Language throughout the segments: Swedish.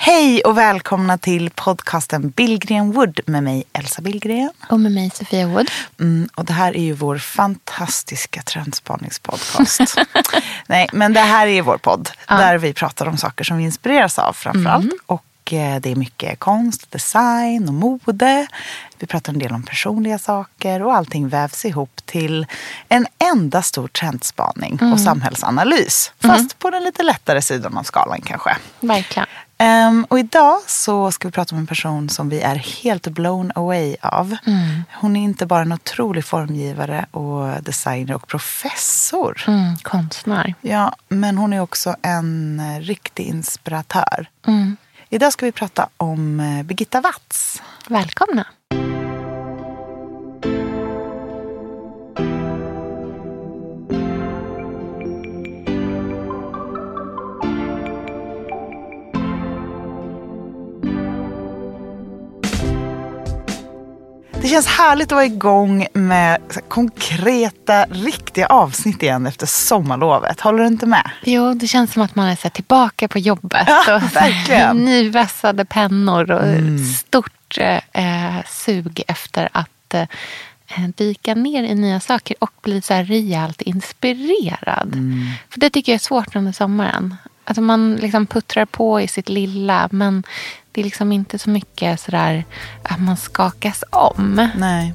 Hej och välkomna till podcasten Billgren Wood med mig Elsa Billgren. Och med mig Sofia Wood. Mm, och det här är ju vår fantastiska trendspaningspodcast. Nej, men det här är vår podd där vi pratar om saker som vi inspireras av framförallt. Mm. Och eh, det är mycket konst, design och mode. Vi pratar en del om personliga saker och allting vävs ihop till en enda stor trendspaning Mm. och samhällsanalys. Fast på den lite lättare sidan av skalan kanske. Verkligen. Ehm, och idag så ska vi prata om en person som vi är helt blown away av. Hon är inte bara en otrolig formgivare och designer och professor. Mm, konstnär. Ja, men hon är också en eh, riktig inspiratör. Mm. Idag ska vi prata om eh, Birgitta Watz. Välkomna. Det känns härligt att vara igång med konkreta, riktiga avsnitt igen efter sommarlovet. Håller du inte med? Jo, det känns som att man är så tillbaka på jobbet. Ja, och verkligen. Mm. Nyvässade pennor och stort eh, sug efter att eh, dyka ner i nya saker och bli så här rejält inspirerad. Mm. För det tycker jag är svårt under sommaren. Alltså man liksom puttrar på i sitt lilla men det är liksom inte så mycket sådär att man skakas om. Nej.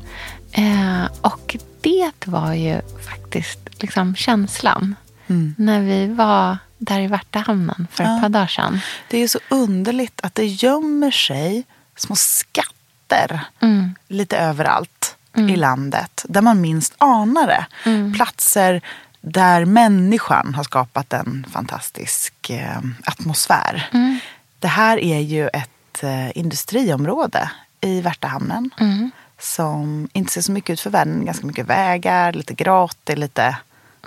Eh, och det var ju faktiskt liksom känslan Mm. när vi var där i Värtahamnen för ett par dagar sedan. Det är så underligt att det gömmer sig små skatter Mm. lite överallt i landet. Där man minst anar det. Mm. Platser där människan har skapat en fantastisk eh, atmosfär. Mm. Det här är ju ett eh, industriområde i Värtahamnen. Mm. Som inte ser så mycket ut för världen. Ganska mycket vägar, lite grat, det är lite...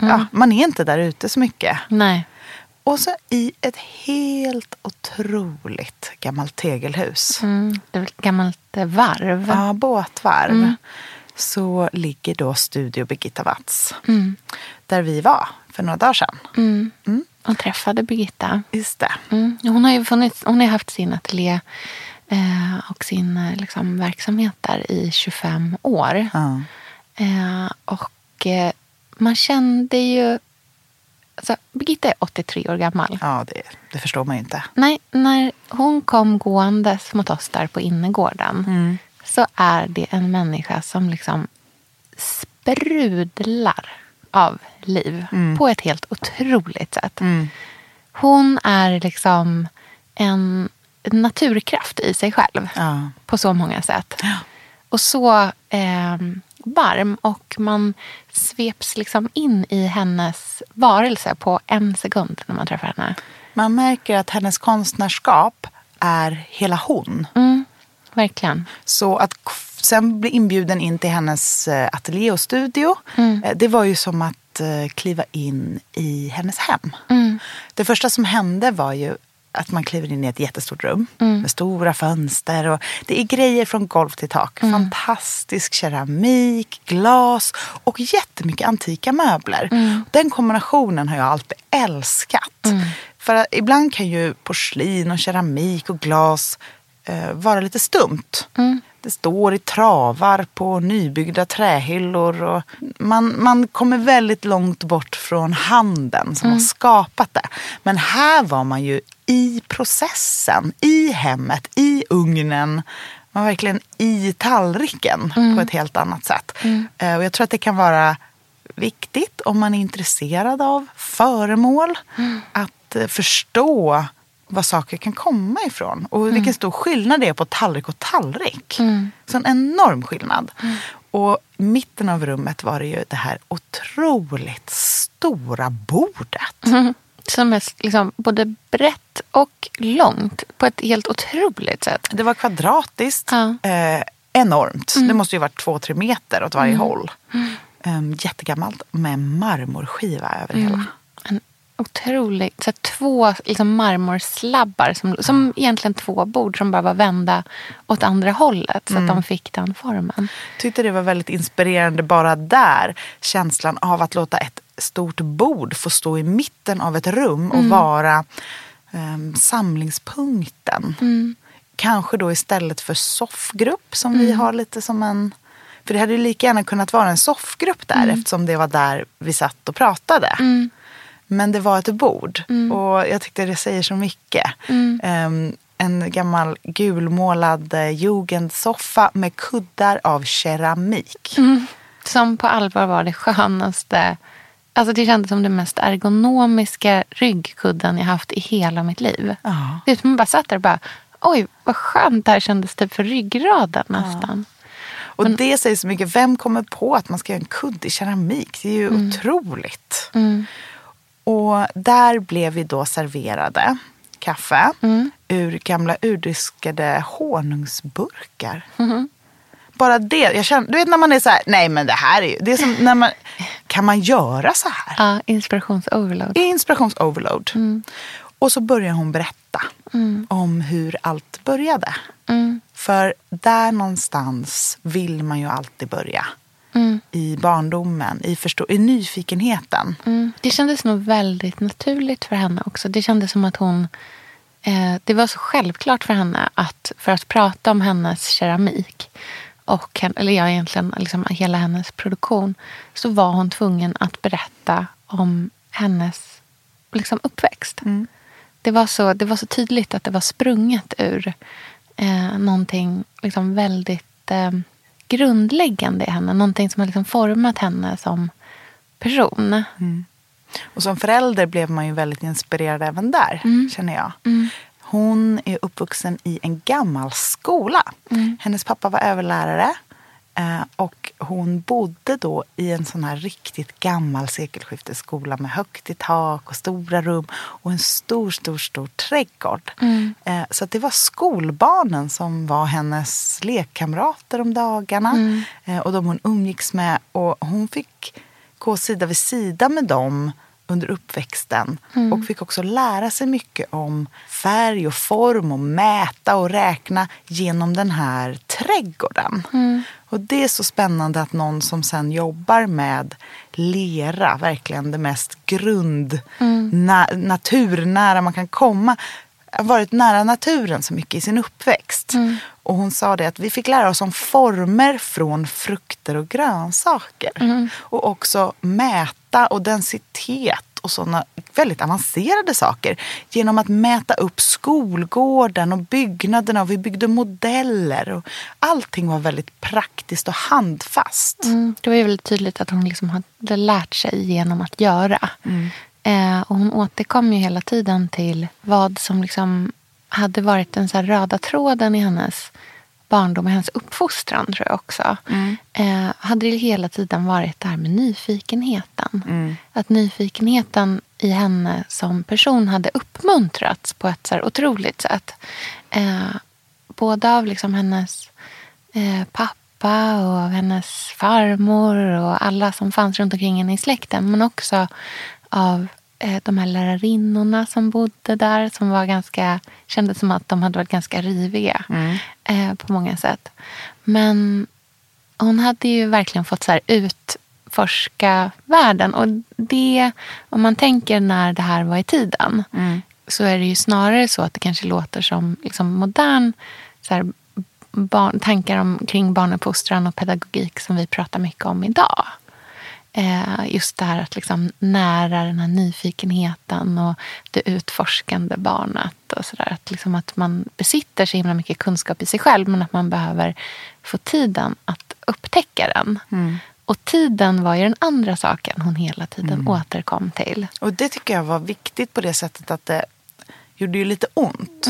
Mm. Ja, man är inte där ute så mycket. Nej. Och så i ett helt otroligt gammalt tegelhus. Mm. Det är ett gammalt eh, varv. Ja, båtvarv. Mm. Så ligger då Studio Birgitta Watz. Mm. Där vi var för några dagar sedan. Mm. Och träffade Birgitta. Just det. Mm. Hon har ju funnits, hon har haft sin ateljé eh, och sin eh, liksom, verksamhet där i 25 år. Eh, och eh, man kände ju... Alltså, Birgitta är 83 år gammal. Ja, det, det förstår man ju inte. Nej, när hon kom gåendes mot oss där på innergården så är det en människa som liksom sprudlar av liv på ett helt otroligt sätt. Hon är liksom en naturkraft i sig själv Ja. på så många sätt. Och så eh, varm och man sveps liksom in i hennes varelse på en sekund när man träffar henne. Man märker att hennes konstnärskap är hela hon. Mm, verkligen. Så att sen bli inbjuden in till hennes eh, ateljé och studio. eh, Det var ju som att eh, kliva in i hennes hem. Det första som hände var ju att man kliver in i ett jättestort rum med stora fönster. Och det är grejer från golv till tak. Fantastisk keramik, glas och jättemycket antika möbler. Den kombinationen har jag alltid älskat. För att ibland kan ju porslin och keramik och glas eh, vara lite stumt. Det står i travar på nybyggda trähyllor. Och man, man kommer väldigt långt bort från handen som har skapat det. Men här var man ju i processen, i hemmet, i ugnen. Man var verkligen i tallriken på ett helt annat sätt. Eh, Och jag tror att det kan vara viktigt om man är intresserad av föremål. Att eh, förstå var saker kan komma ifrån. Och vilken stor skillnad det är på tallrik och tallrik. Så en enorm skillnad. Och i mitten av rummet var det ju det här otroligt stora bordet. Som är liksom både brett och långt på ett helt otroligt sätt. Det var kvadratiskt. Ja. Eh, enormt. Det måste ju varit två, tre meter åt varje håll. Um, jättegammalt med marmorskiva över hela. En otrolig, så två liksom marmorslabbar som, som egentligen två bord som bara var vända åt andra hållet så att de fick den formen. Tyckte det var väldigt inspirerande bara där. Känslan av att låta ett stort bord få stå i mitten av ett rum och vara um, samlingspunkten. Kanske då istället för soffgrupp som vi har lite som en... För det hade ju lika gärna kunnat vara en soffgrupp där eftersom det var där vi satt och pratade. Men det var ett bord och jag tyckte det säger så mycket. Ehm, en gammal gulmålad eh, jugendsoffa med kuddar av keramik. Som på allvar var det skönaste. Alltså det kändes som den mest ergonomiska ryggkudden jag haft i hela mitt liv. Ja. Det är som man bara satt där och bara, oj vad skönt det här kändes typ för ryggraden nästan. Och det säger så mycket. Vem kommer på att man ska göra en kudde i keramik? Det är ju otroligt. Och där blev vi då serverade kaffe ur gamla urdiskade honungsburkar. Bara det. Jag känner, du vet när man är så här, nej men det här är ju, det är som när man, kan man göra så här? Ja, inspirationsoverload. Inspirationsoverload. Och så börjar hon berätta om hur allt började. För där någonstans vill man ju alltid börja. I barndomen, i, förstå- i nyfikenheten. Mm. Det kändes nog väldigt naturligt för henne också. Det kändes som att hon... Eh, det var så självklart för henne att för att prata om hennes keramik och eller ja, egentligen liksom hela hennes produktion så var hon tvungen att berätta om hennes liksom, uppväxt. Det, var så, det var så tydligt att det var sprunget ur eh, någonting liksom väldigt eh, grundläggande i henne. Någonting som har liksom format henne som person. Och som förälder blev man ju väldigt inspirerad även där, känner jag. Hon är uppvuxen i en gammal skola. Hennes pappa var överlärare. Eh, Och hon bodde då i en sån här riktigt gammal sekelskiftesskola med högt i tak och stora rum och en stor, stor, stor trädgård. Eh, Så det var skolbarnen som var hennes lekkamrater om dagarna eh, och de hon umgicks med. Och hon fick gå sida vid sida med dem under uppväxten och fick också lära sig mycket om färg och form och mäta och räkna genom den här trädgården. Och det är så spännande att någon som sen jobbar med lera, verkligen det mest grund, na, naturnära man kan komma, varit nära naturen så mycket i sin uppväxt. Och hon sa det att vi fick lära oss om former från frukter och grönsaker. Och också mäta och densitet och sådana väldigt avancerade saker genom att mäta upp skolgården och byggnaderna och vi byggde modeller. Och allting var väldigt praktiskt och handfast. Mm, det var ju väldigt tydligt att hon liksom hade lärt sig genom att göra. Eh, och hon återkom ju hela tiden till vad som liksom hade varit den så röda tråden i hennes barndom och hennes uppfostran tror jag också. Eh, hade det hela tiden varit det här med nyfikenheten. Att nyfikenheten i henne som person hade uppmuntrats på ett så här otroligt sätt. Eh, både av liksom hennes eh, pappa och av hennes farmor och alla som fanns runt omkring henne i släkten. Men också av de här lärarinnorna som bodde där som var ganska, kändes som att de hade varit ganska riviga eh, på många sätt. Men hon hade ju verkligen fått så här utforska världen. Och det, om man tänker när det här var i tiden så är det ju snarare så att det kanske låter som liksom modern så här, barn, tankar om, kring barnuppfostran och pedagogik som vi pratar mycket om idag. Eh, just det här att liksom nära den här nyfikenheten och det utforskande barnet. Och så där. Att, liksom att man besitter så himla mycket kunskap i sig själv men att man behöver få tiden att upptäcka den. Och tiden var ju den andra saken hon hela tiden återkom till. Och det tycker jag var viktigt på det sättet att det gjorde ju lite ont.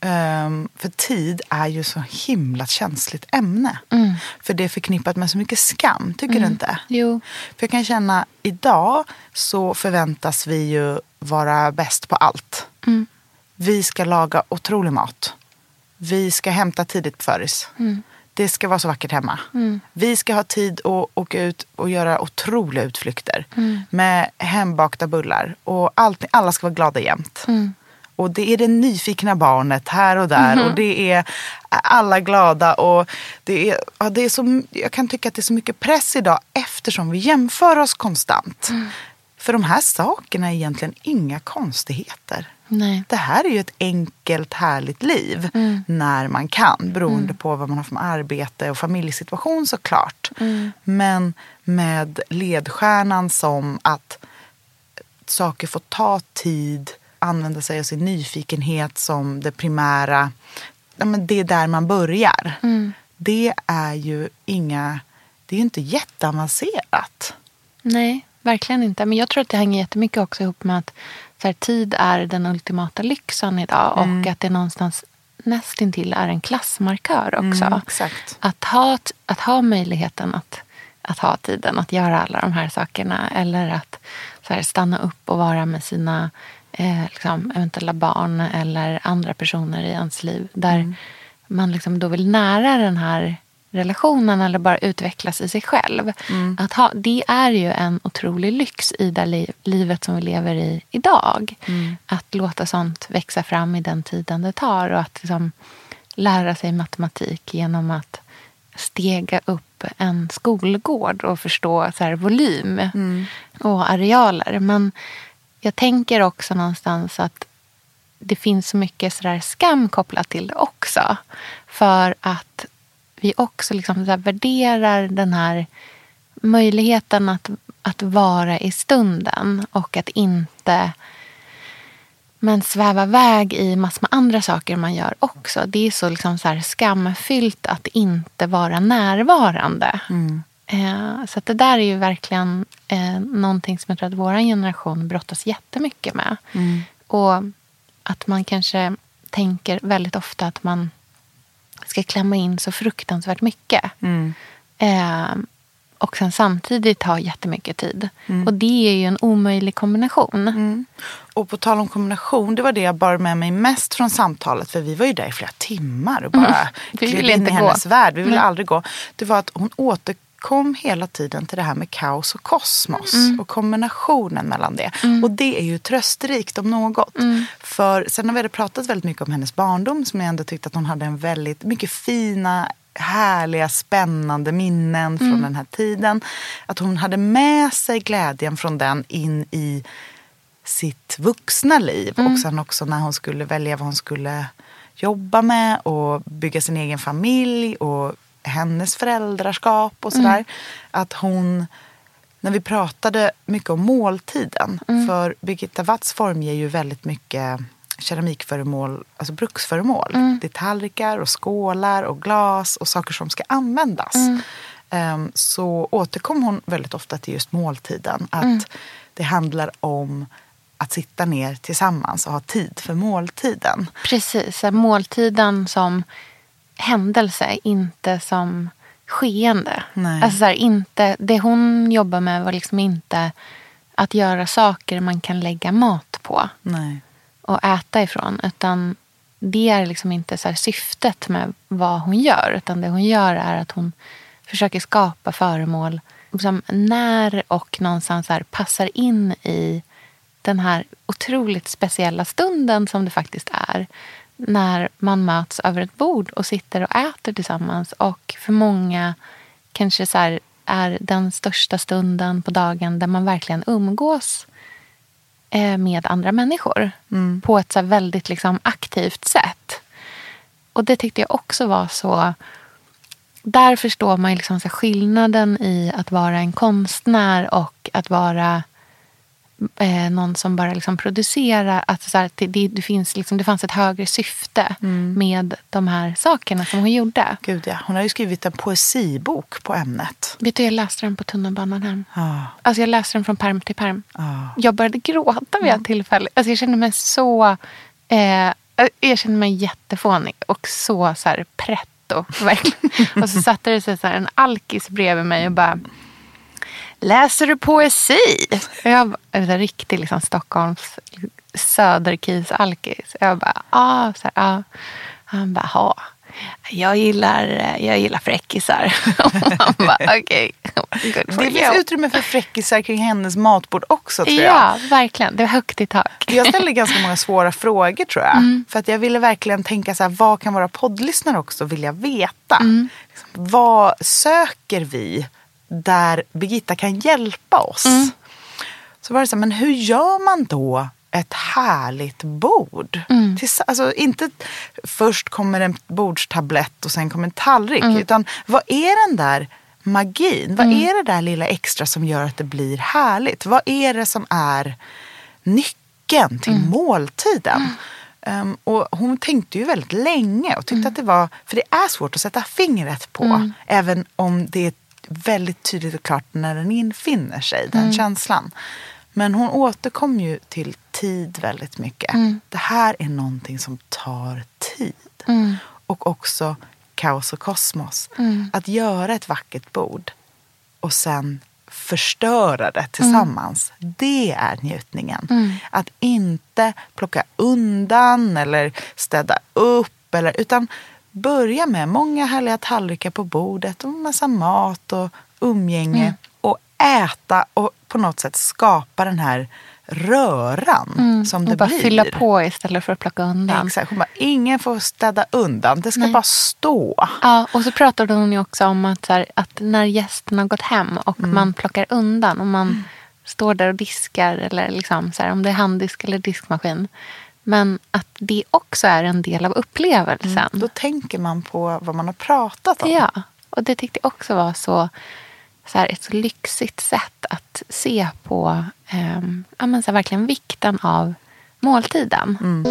Um, för tid är ju så himla känsligt ämne. Mm. För det är förknippat med så mycket skam, tycker du inte? Jo. För jag kan känna, idag så förväntas vi ju vara bäst på allt. Mm. Vi ska laga otrolig mat. Vi ska hämta tidigt på föris. Mm. Det ska vara så vackert hemma. Vi ska ha tid att åka ut och göra otroliga utflykter. Mm. Med hembakta bullar. Och allt, alla ska vara glada jämt. Mm. Och det är det nyfikna barnet här och där. Och det är alla glada. Och det är, ja, det är så, jag kan tycka att det är så mycket press idag eftersom vi jämför oss konstant. För de här sakerna är egentligen inga konstigheter. Nej. Det här är ju ett enkelt, härligt liv när man kan. Beroende på vad man har för arbete och familjesituation såklart. Men med ledstjärnan som att saker får ta tid, använda sig av sin nyfikenhet som det primära. Ja, men det är där man börjar. Det är ju inga, det är ju inte jätteavancerat. Nej, verkligen inte. Men jag tror att det hänger jättemycket också ihop med att så här, tid är den ultimata lyxen idag och att det någonstans nästintill är en klassmarkör också. Mm. Att, ha, att ha möjligheten att, att ha tiden att göra alla de här sakerna eller att så här, stanna upp och vara med sina eh, liksom, eventuella barn eller andra personer i ens liv där man liksom då vill nära den här relationen eller bara utvecklas i sig själv. Att ha, det är ju en otrolig lyx i det li- livet som vi lever i idag. Att låta sånt växa fram i den tiden det tar och att liksom lära sig matematik genom att stega upp en skolgård och förstå så här, volym och arealer. Men jag tänker också någonstans att det finns så mycket så där skam kopplat till det också. För att vi också liksom så värderar den här möjligheten att, att vara i stunden och att inte men sväva iväg i massor med andra saker man gör också. Det är så, liksom så här skamfyllt att inte vara närvarande. Mm. Eh, så det där är ju verkligen eh, någonting som jag tror att vår generation brottas jättemycket med. Och att man kanske tänker väldigt ofta att man ska klämma in så fruktansvärt mycket. Eh, och sen samtidigt ha jättemycket tid. Och det är ju en omöjlig kombination. Och på tal om kombination, det var det jag bar med mig mest från samtalet. För vi var ju där i flera timmar och bara Vi gled ville in inte i gå. hennes värld. Vi ville aldrig gå. Det var att hon återkom hela tiden till det här med kaos och kosmos. Och kombinationen mellan det. Och det är ju trösterikt om något. För sen har vi pratat väldigt mycket om hennes barndom. Som jag ändå tyckte att hon hade en väldigt mycket fina härliga, spännande minnen från den här tiden. Att hon hade med sig glädjen från den in i sitt vuxna liv. Och sen också när hon skulle välja vad hon skulle jobba med och bygga sin egen familj och hennes föräldraskap och sådär. Att hon, när vi pratade mycket om måltiden, för Birgitta Watts formger ju väldigt mycket keramikföremål, alltså bruksföremål. Det är tallrikar och skålar och glas och saker som ska användas. Ehm, så återkom hon väldigt ofta till just måltiden. Att det handlar om att sitta ner tillsammans och ha tid för måltiden. Precis, måltiden som händelse, inte som skeende. Nej. Alltså så här, inte, det hon jobbar med var liksom inte att göra saker man kan lägga mat på Nej. och äta ifrån. Utan det är liksom inte så syftet med vad hon gör. Utan det hon gör är att hon försöker skapa föremål som när och någonstans så här passar in i den här otroligt speciella stunden som det faktiskt är. När man möts över ett bord och sitter och äter tillsammans. Och för många kanske så är den största stunden på dagen där man verkligen umgås eh, med andra människor på ett så väldigt liksom aktivt sätt. Och det tyckte jag också var så... Där förstår man liksom så skillnaden i att vara en konstnär och att vara eh, någon som bara liksom producerar. Att så här, det, det, finns liksom, det fanns ett högre syfte med de här sakerna som hon gjorde. Gud ja. Hon har ju skrivit en poesibok på ämnet. Vet du, jag läste den på tunnelbanan hem. Ja. Alltså jag läste den från perm till perm. Ja. Jag började gråta vid ett tillfälle. Alltså jag kände mig så... Eh, jag kände mig jättefånig och så, så här pretto. Verkligen. och så satte det sig så här, en alkis bredvid mig och bara Läser du poesi? Jag en riktig liksom, Stockholms söderkis-alkis. Jag bara, ja. Så här, ja. Han bara, ja. Jag gillar, jag gillar fräckisar. Han bara, okej. Okay. Det finns utrymme för fräckisar kring hennes matbord också tror jag. Ja, verkligen. Det var högt i tak. Jag ställde ganska många svåra frågor tror jag. Mm. För att jag ville verkligen tänka så här, vad kan våra poddlyssnare också vilja veta? Mm. Vad söker vi där Birgitta kan hjälpa oss? Mm. Så var det så här, men hur gör man då ett härligt bord. Mm. Tills, alltså, inte först kommer en bordstablett och sen kommer en tallrik. Mm. Utan vad är den där magin? Vad mm. är det där lilla extra som gör att det blir härligt? Vad är det som är nyckeln till mm. måltiden? Um, och hon tänkte ju väldigt länge och tyckte mm. att det var, för det är svårt att sätta fingret på. Även om det är väldigt tydligt och klart när den infinner sig, den känslan. Men hon återkom ju till tid väldigt mycket. Mm. Det här är någonting som tar tid. Mm. Och också kaos och kosmos. Mm. Att göra ett vackert bord och sen förstöra det tillsammans. Mm. Det är njutningen. Mm. Att inte plocka undan eller städa upp. Eller, utan börja med många härliga tallrikar på bordet och massa mat och umgänge. Mm. Och äta och på något sätt skapa den här röran mm, som det och bara blir. fylla på istället för att plocka undan. Exakt. Hon bara, ingen får städa undan, det ska Nej. bara stå. Ja, och så pratade hon ju också om att, här, att när gästerna har gått hem och mm. man plockar undan och man mm. står där och diskar eller liksom, så här, om det är handdisk eller diskmaskin. Men att det också är en del av upplevelsen. Mm, då tänker man på vad man har pratat om. Ja, och det tyckte jag också var så så här, ett så lyxigt sätt att se på eh, ja, men så här, verkligen vikten av måltiden. Mm.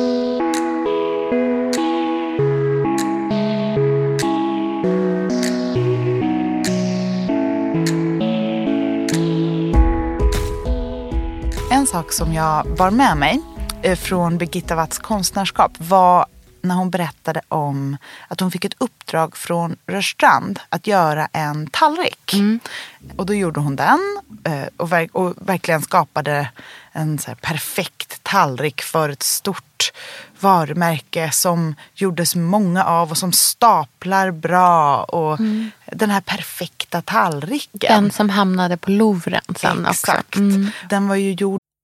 En sak som jag bar med mig från Birgitta Watts konstnärskap var när hon berättade om att hon fick ett uppdrag från Rörstrand att göra en tallrik. Mm. Och då gjorde hon den eh, och, verk och verkligen skapade en perfekt tallrik för ett stort varumärke som gjordes många av och som staplar bra. Och mm. Den här perfekta tallriken. Den som hamnade på Louvren sen Exakt. också. Mm. Den var ju gjord...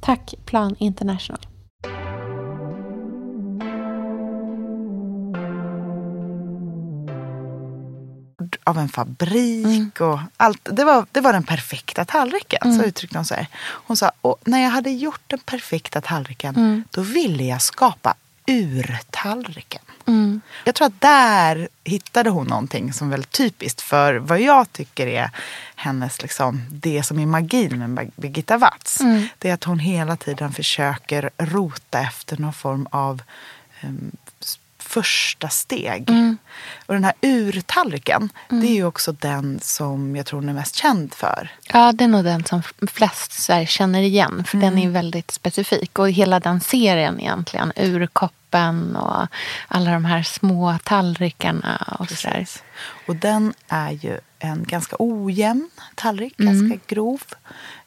Tack Plan International. av en fabrik och allt. Det var, det var den perfekta tallriken, så uttryckte hon sig. Hon sa, och när jag hade gjort den perfekta tallriken, då ville jag skapa urtallriken. Jag tror att där hittade hon någonting som är väldigt typiskt för vad jag tycker är hennes, liksom, det som är magin med Birgitta Watz. Det är att hon hela tiden försöker rota efter någon form av s- första steg. Och den här urtallriken, det är ju också den som jag tror hon är mest känd för. Ja, det är nog den som flest så här, känner igen. För den är väldigt specifik. Och hela den serien egentligen. Urkoppen och alla de här små tallrikarna. Och så där. Och den är ju en ganska ojämn tallrik, ganska grov.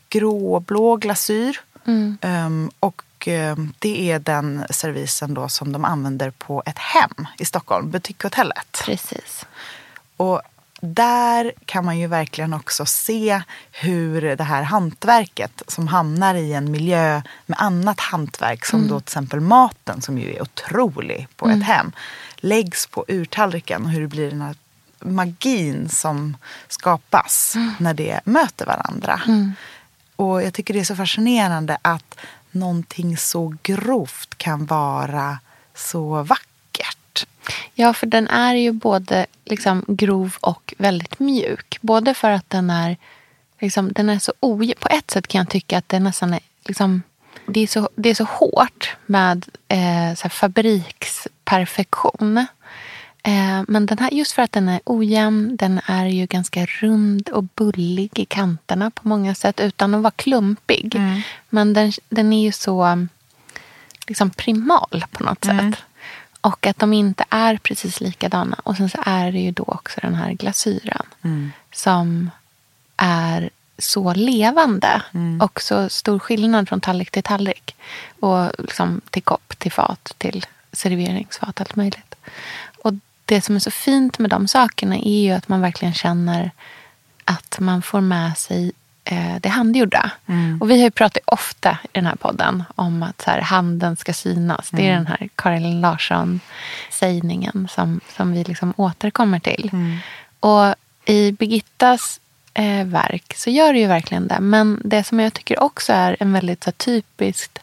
Gråblå glasyr. Mm. Um, och um, det är den servicen då som de använder på ett hem i Stockholm, Butikhotellet. Precis. Och där kan man ju verkligen också se hur det här hantverket som hamnar i en miljö med annat hantverk som mm. då till exempel maten som ju är otrolig på mm. ett hem läggs på urtallriken och hur det blir den här magin som skapas mm. när det möter varandra. Mm. Och jag tycker det är så fascinerande att någonting så grovt kan vara så vackert. Ja, för den är ju både liksom grov och väldigt mjuk. Både för att den är, liksom, den är så ojämn. På ett sätt kan jag tycka att det nästan är liksom, det är så, det är så hårt med eh, så fabriksperfektion. Eh, men den här, just för att den är ojämn, den är ju ganska rund och bullig i kanterna på många sätt utan att vara klumpig. Mm. Men den, den är ju så liksom primal på något mm. sätt. Och att de inte är precis likadana. Och sen så är det ju då också den här glasyren mm. som är så levande mm. och så stor skillnad från tallrik till tallrik. Och liksom till kopp, till fat, till serveringsfat, allt möjligt. Det som är så fint med de sakerna är ju att man verkligen känner att man får med sig eh, det handgjorda. Mm. Och vi har ju pratat ofta i den här podden om att så här, handen ska synas. Mm. Det är mm. den här Karin Larsson-sägningen som, som vi liksom återkommer till. Mm. Och i Birgittas eh, verk så gör det ju verkligen det. Men det som jag tycker också är en väldigt så här, typiskt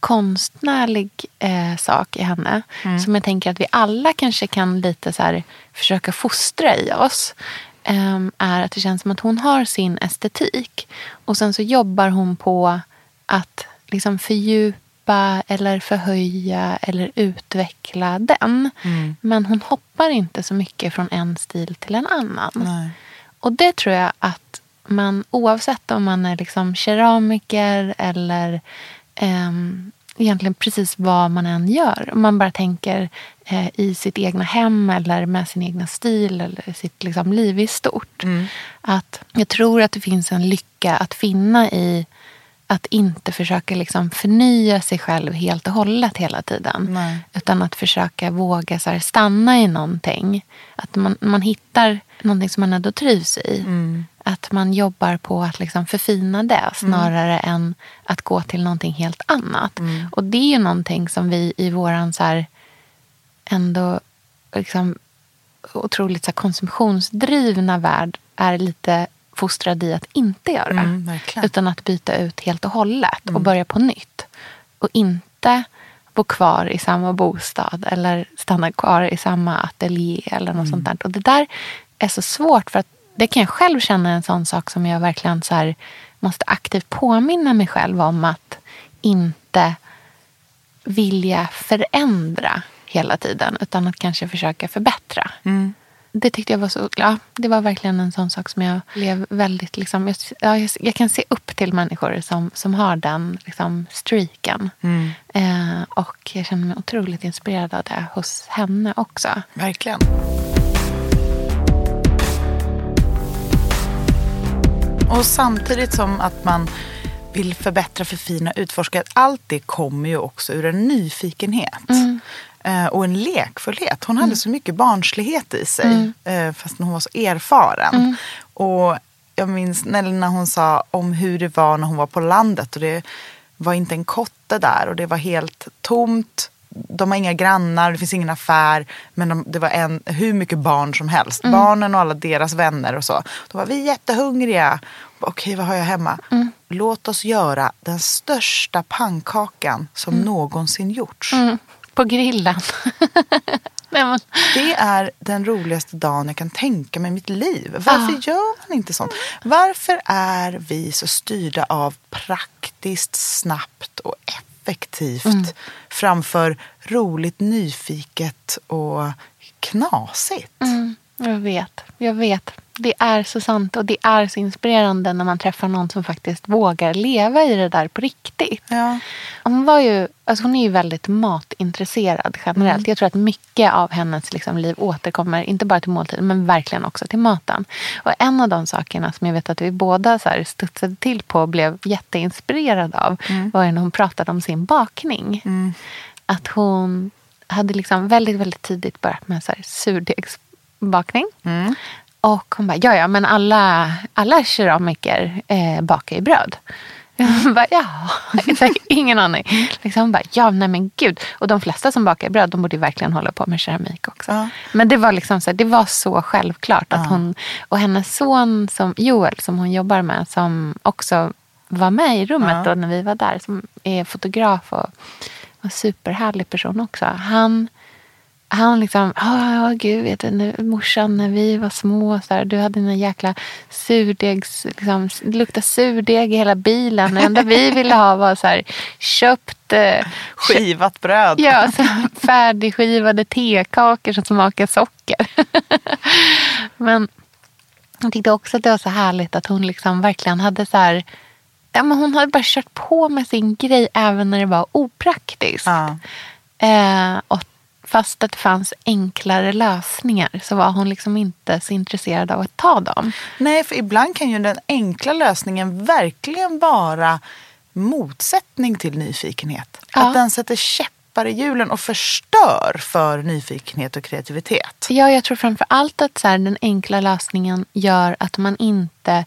konstnärlig eh, sak i henne. Mm. Som jag tänker att vi alla kanske kan lite så här, försöka fostra i oss. Eh, är att det känns som att hon har sin estetik. Och sen så jobbar hon på att liksom fördjupa eller förhöja eller utveckla den. Mm. Men hon hoppar inte så mycket från en stil till en annan. Nej. Och det tror jag att man oavsett om man är liksom keramiker eller eh, egentligen precis vad man än gör. Om man bara tänker eh, i sitt egna hem eller med sin egna stil eller sitt liksom, liv i stort. Mm. Att jag tror att det finns en lycka att finna i att inte försöka liksom förnya sig själv helt och hållet hela tiden. Nej. Utan att försöka våga så här, stanna i någonting. Att man, man hittar någonting som man ändå trivs i. Mm. Att man jobbar på att liksom förfina det snarare mm. än att gå till någonting helt annat. Mm. Och det är ju någonting som vi i våran så här, ändå liksom, otroligt så här, konsumtionsdrivna värld är lite fostrad i att inte göra. Mm, utan att byta ut helt och hållet och mm. börja på nytt. Och inte bo kvar i samma bostad eller stanna kvar i samma ateljé eller något mm. sånt där. Och det där är så svårt för att det kan jag själv känna en sån sak som jag verkligen så här, måste aktivt påminna mig själv om att inte vilja förändra hela tiden utan att kanske försöka förbättra. Mm. Det tyckte jag var så, ja, det var verkligen en sån sak som jag blev väldigt, liksom, jag, jag, jag kan se upp till människor som, som har den liksom, streaken. Mm. Eh, och jag känner mig otroligt inspirerad av det hos henne också. Verkligen. Och samtidigt som att man vill förbättra, förfina, utforska. Allt det kommer ju också ur en nyfikenhet. Mm. Eh, och en lekfullhet. Hon hade mm. så mycket barnslighet i sig. Mm. Eh, fast hon var så erfaren. Mm. Och jag minns när hon sa om hur det var när hon var på landet. Och det var inte en kotte där och det var helt tomt de har inga grannar, det finns ingen affär. Men de, det var en, hur mycket barn som helst. Mm. Barnen och alla deras vänner och så. Då var vi jättehungriga. Okej, vad har jag hemma? Mm. Låt oss göra den största pannkakan som mm. någonsin gjorts. Mm. På grillen. Det är den roligaste dagen jag kan tänka mig i mitt liv. Varför ah. gör man inte sånt? Varför är vi så styrda av praktiskt, snabbt och effektivt mm. framför roligt, nyfiket och knasigt? Mm. Jag vet, jag vet. det är så sant och det är så inspirerande när man träffar någon som faktiskt vågar leva i det där på riktigt. Ja. Hon, var ju, alltså hon är ju väldigt matintresserad generellt. Mm. Jag tror att mycket av hennes liksom, liv återkommer, inte bara till måltiden, men verkligen också till maten. Och en av de sakerna som jag vet att vi båda så här studsade till på och blev jätteinspirerade av mm. var när hon pratade om sin bakning. Mm. Att hon hade liksom väldigt, väldigt tidigt börjat med så här surdegsbakning. Mm. Och hon bara, ja ja men alla, alla keramiker eh, bakar ju bröd. Jag bara, ja, ingen aning. Liksom hon bara, ja nej men gud. Och de flesta som bakar bröd, de borde ju verkligen hålla på med keramik också. Ja. Men det var liksom så, det var så självklart att ja. hon, och hennes son som, Joel som hon jobbar med, som också var med i rummet ja. då när vi var där, som är fotograf och en superhärlig person också. Han han liksom, oh, gud, vet du, när, morsan när vi var små, så här, du hade en jäkla surdegs, liksom, det luktade surdeg i hela bilen. Det enda vi ville ha var så här, köpt eh, Skivat bröd. Ja, så färdigskivade tekakor som smakar socker. men jag tyckte också att det var så härligt att hon liksom verkligen hade så här, ja, men hon hade bara kört på med sin grej även när det var opraktiskt. Ja. Eh, och fast att det fanns enklare lösningar så var hon liksom inte så intresserad av att ta dem. Nej, för ibland kan ju den enkla lösningen verkligen vara motsättning till nyfikenhet. Ja. Att den sätter käppar i hjulen och förstör för nyfikenhet och kreativitet. Ja, jag tror framför allt att så här, den enkla lösningen gör att man inte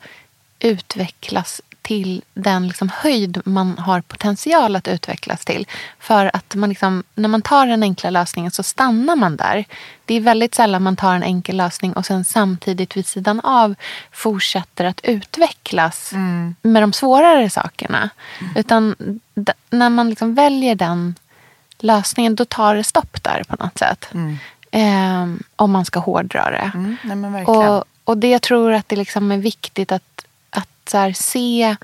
utvecklas till den liksom höjd man har potential att utvecklas till. För att man liksom, när man tar den enkla lösningen så stannar man där. Det är väldigt sällan man tar en enkel lösning och sen samtidigt vid sidan av fortsätter att utvecklas mm. med de svårare sakerna. Mm. Utan när man liksom väljer den lösningen då tar det stopp där på något sätt. Mm. Eh, om man ska hårdra det. Mm. Nej, och, och det jag tror att det liksom är viktigt att så här, se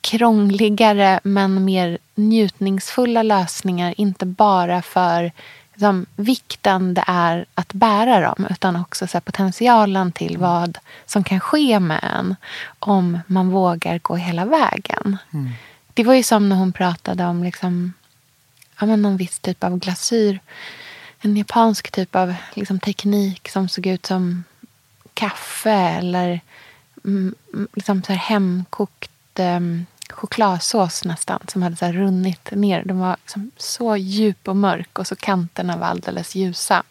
krångligare men mer njutningsfulla lösningar. Inte bara för liksom, vikten det är att bära dem utan också så här, potentialen till vad som kan ske med en om man vågar gå hela vägen. Mm. Det var ju som när hon pratade om liksom, ja, men någon viss typ av glasyr. En japansk typ av liksom, teknik som såg ut som kaffe eller Mm, liksom så här hemkokt um, chokladsås nästan som hade så runnit ner. Den var liksom så djup och mörk och så kanterna var alldeles ljusa.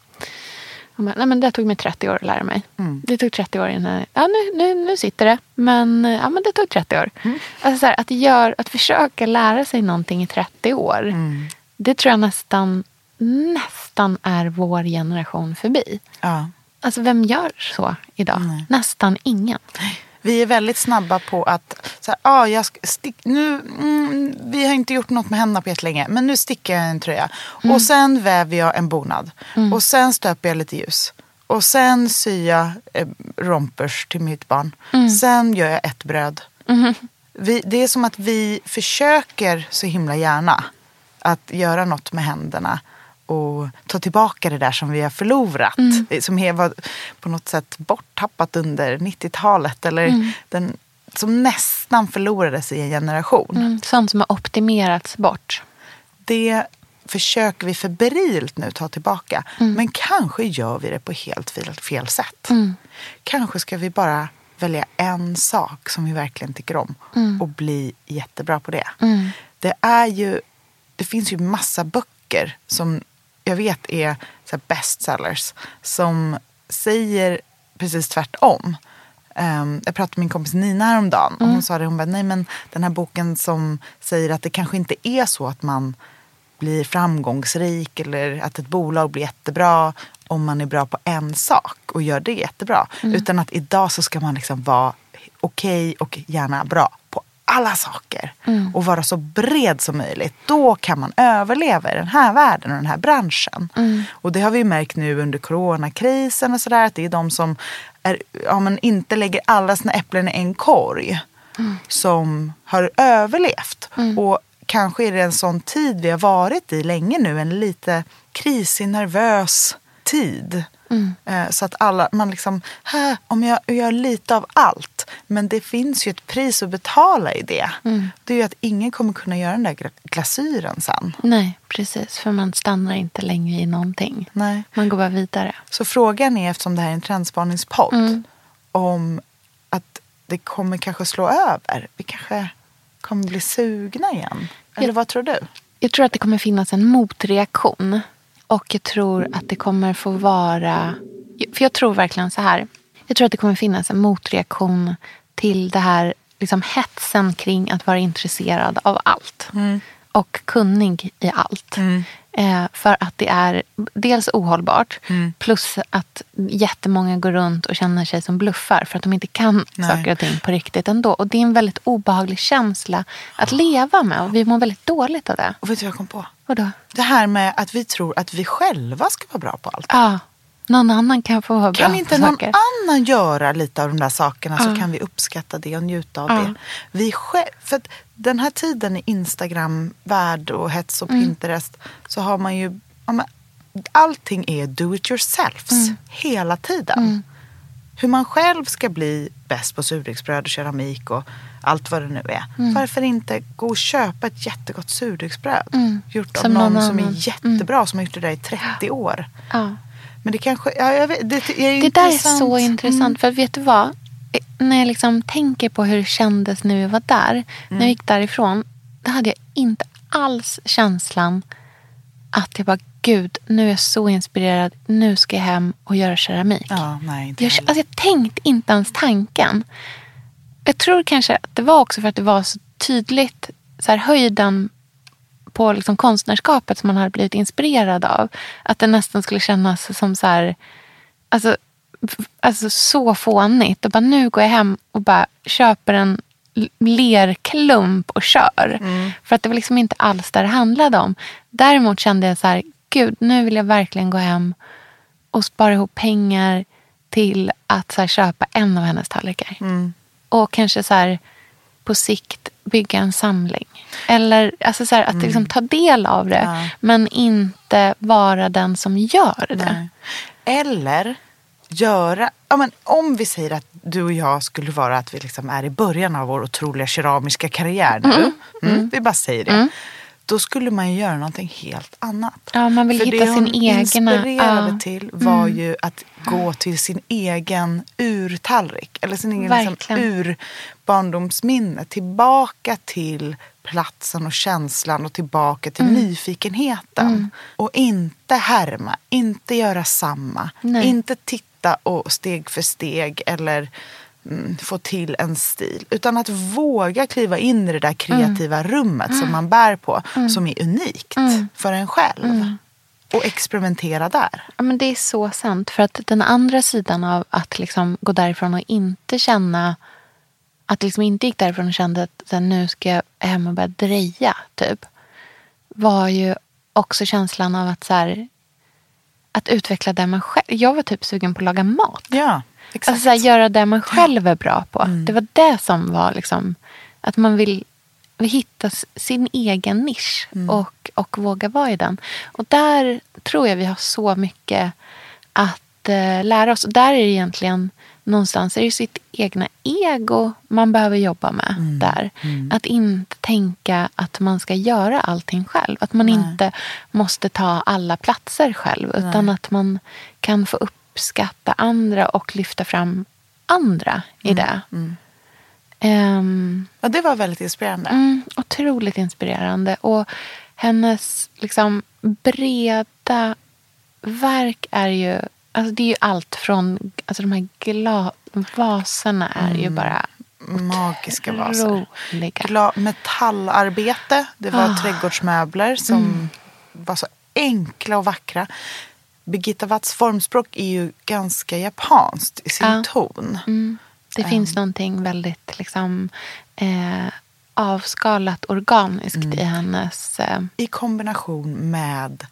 Och bara, Nej, men det tog mig 30 år att lära mig. Mm. Det tog 30 år innan... Ja, nu, nu, nu sitter det. Men, ja, men det tog 30 år. Mm. Alltså så här, att, gör, att försöka lära sig någonting i 30 år. Mm. Det tror jag nästan, nästan är vår generation förbi. Ja. Alltså vem gör så idag? Nej. Nästan ingen. Vi är väldigt snabba på att, så här, ah, jag stick, nu, mm, vi har inte gjort något med händerna på jättelänge, men nu stickar jag en tröja. Mm. Och sen väver jag en bonad. Mm. Och sen stöper jag lite ljus. Och sen syr jag eh, rompers till mitt barn. Mm. Sen gör jag ett bröd. Mm-hmm. Vi, det är som att vi försöker så himla gärna att göra något med händerna och ta tillbaka det där som vi har förlorat. Mm. Som var på något sätt borttappat under 90-talet. Eller mm. den, som nästan förlorades i en generation. Mm. Sånt som har optimerats bort. Det försöker vi febrilt nu ta tillbaka. Mm. Men kanske gör vi det på helt fel, fel sätt. Mm. Kanske ska vi bara välja en sak som vi verkligen tycker om mm. och bli jättebra på det. Det är ju, det finns ju massa böcker som jag vet är så bestsellers som säger precis tvärtom. Um, jag pratade med min kompis Nina häromdagen och hon mm. sa det, hon bara, nej men den här boken som säger att det kanske inte är så att man blir framgångsrik eller att ett bolag blir jättebra om man är bra på en sak och gör det jättebra. Mm. Utan att idag så ska man liksom vara okej okay och gärna bra alla saker mm. och vara så bred som möjligt. Då kan man överleva i den här världen och den här branschen. Mm. Och det har vi märkt nu under coronakrisen och sådär att det är de som är, ja, men inte lägger alla sina äpplen i en korg mm. som har överlevt. Mm. Och kanske är det en sån tid vi har varit i länge nu, en lite krisig, nervös tid. Eh, Så att alla, man liksom, om jag gör lite av allt. Men det finns ju ett pris att betala i det. Det är ju att ingen kommer kunna göra den där gla- glasyren sen. Nej, precis. För man stannar inte längre i någonting. Nej. Man går bara vidare. Så frågan är, eftersom det här är en trendspaningspodd, Mm. om att det kommer kanske slå över. Vi kanske kommer bli sugna igen. Eller Ja. vad tror du? Jag tror att det kommer finnas en motreaktion. Och jag tror att det kommer få vara... För jag tror verkligen så här. Jag tror att det kommer finnas en motreaktion till det här liksom hetsen kring att vara intresserad av allt. Och kunnig i allt. Eh, för att det är dels ohållbart plus att jättemånga går runt och känner sig som bluffar för att de inte kan Nej. saker och ting på riktigt ändå. Och det är en väldigt obehaglig känsla att leva med och vi mår väldigt dåligt av det. Och vet du vad jag kom på? Vadå? Det här med att vi tror att vi själva ska vara bra på allt. Ja, någon annan kan få vara bra Kan inte någon saker. annan göra lite av de där sakerna så Ja. kan vi uppskatta det och njuta av Ja. det. Vi själv, för den här tiden i Instagram-värld och hets och Mm. Pinterest så har man ju... Ja, allting är do it yourselfs Mm. hela tiden. Hur man själv ska bli bäst på surdegsbröd och keramik och allt vad det nu är. Mm. Varför inte gå och köpa ett jättegott surdegsbröd gjort av Som någon, någon som är jättebra som har gjort det där i 30 år. Ja. Men det kanske, ja, jag vet, det, är Det där är så intressant. För vet du vad? När jag liksom tänker på hur det kändes när vi var där. När jag gick därifrån. Då hade jag inte alls känslan att jag bara, gud, nu är jag så inspirerad. Nu ska jag hem och göra keramik. Ja, nej, Jag, alltså jag tänkte inte ens tanken. Jag tror kanske att det var också för att det var så tydligt så här, höjden på liksom konstnärskapet som man hade blivit inspirerad av. Att det nästan skulle kännas som så här, alltså, alltså så fånigt. Och bara, nu går jag hem och bara köper en lerklump och kör. För att det var liksom inte alls det det handlade om. Däremot kände jag så här, gud nu vill jag verkligen gå hem och spara ihop pengar till att så här, köpa en av hennes tallrikar. Och kanske så här, på sikt bygga en samling. Eller alltså så här, att liksom ta del av det Ja. men inte vara den som gör det. Nej. Eller göra, ja, men om vi säger att du och jag skulle vara att vi liksom är i början av vår otroliga keramiska karriär nu. Mm, vi bara säger det. Då skulle man ju göra någonting helt annat. Ja, man vill För hitta det sin hon egna- inspirerade ja. till var ju att gå till sin egen urtallrik. Eller sin egen liksom, urbarndomsminne. Tillbaka till platsen och känslan och tillbaka till Mm. nyfikenheten. Och inte härma, inte göra samma. Nej. Inte titta och steg för steg eller mm, få till en stil. Utan att våga kliva in i det där kreativa Mm. rummet som man bär på. Som är unikt för en själv. Mm. Och experimentera där. Ja, men det är så sant. För att den andra sidan av att liksom gå därifrån och inte känna att liksom inte gick därifrån och kände att nu ska jag hem och börja dreja. Typ, var ju också känslan av att så här, att utveckla det man själv... Jag var typ sugen på att laga mat. Ja, exakt. Alltså så här, göra det man själv är bra på. Mm. Det var det som var liksom... Att man vill, vill hitta sin egen nisch Mm. och, och våga vara i den. Och där tror jag vi har så mycket att eh, lära oss. Och där är det egentligen någonstans är det sitt egna ego man behöver jobba med Mm. där. Att inte tänka att man ska göra allting själv. Att man Nej. inte måste ta alla platser själv. Utan Nej. att man kan få uppskatta andra och lyfta fram andra i det. Ehm, Ja, det var väldigt inspirerande. mm, otroligt inspirerande. Och hennes liksom breda verk är ju... Alltså det är ju allt från... Alltså de här gla, vaserna är ju bara Magiska vaser. Gla- metallarbete. Det var Ah. trädgårdsmöbler som Mm. var så enkla och vackra. Birgitta Watts formspråk är ju ganska japanskt i sin Ja. ton. Mm. Det finns någonting väldigt liksom, eh, avskalat organiskt Mm. i hennes... Eh, I kombination med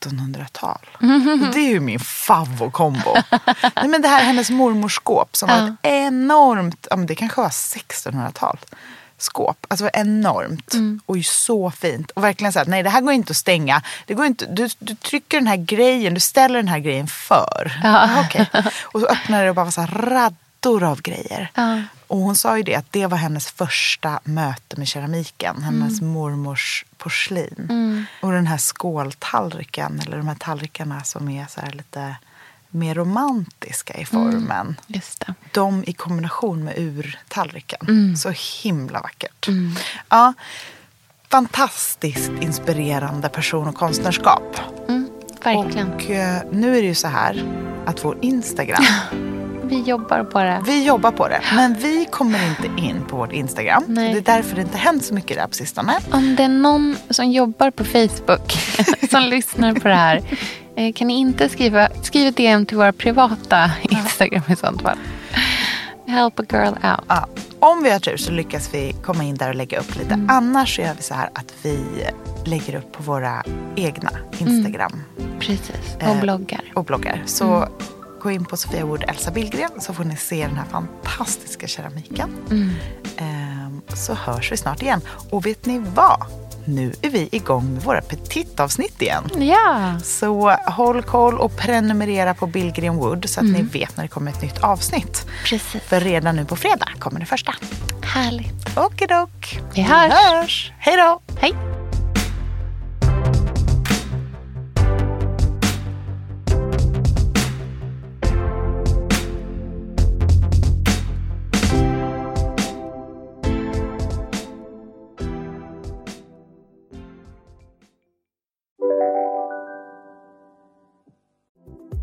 1700-tal. Mm. Det är ju min favvokombo. Nej, men det här hennes mormors skåp som var Ja. ett enormt, ja, men det kanske var 1600-tal. Skåp. Alltså enormt. Mm. Och så fint. Och verkligen så här, nej det här går inte att stänga. Det går inte, du, du trycker den här grejen, du ställer den här grejen för. Ja. Okay. Och så öppnar det och bara så här raddor av grejer. Ja. Och hon sa ju det att det var hennes första möte med keramiken. Hennes mm. mormors porslin. Mm. Och den här skåltallriken, eller de här tallrikarna som är så här lite mer romantiska i formen. Mm, just det. De i kombination med urtallriken. Mm. Så himla vackert. Mm. Ja, fantastiskt inspirerande person och konstnärskap. Mm, verkligen. Och eh, nu är det ju så här att vår Instagram Vi jobbar på det. Vi jobbar på det. Men vi kommer inte in på vårt Instagram. Nej. Det är därför det inte hänt så mycket där på sistone. Om det är någon som jobbar på Facebook som lyssnar på det här. Eh, kan ni inte skriva, skriv ett DM till våra privata Instagram i sånt fall. Help a girl out. Ja. Om vi har tur så lyckas vi komma in där och lägga upp lite. Mm. Annars så gör vi så här att vi lägger upp på våra egna Instagram. Mm. Precis, och bloggar. Eh, och bloggar. Så mm gå in på Sofia Wood Elsa Billgren så får ni se den här fantastiska keramiken. Mm. Ehm, så hörs vi snart igen. Och vet ni vad? Nu är vi igång med våra petitavsnitt igen. Ja. Så håll koll och prenumerera på Billgren Wood så att mm. ni vet när det kommer ett nytt avsnitt. Precis. För redan nu på fredag kommer det första. Härligt. Okidok. Vi hörs. Vi hörs. Hej då. Hej.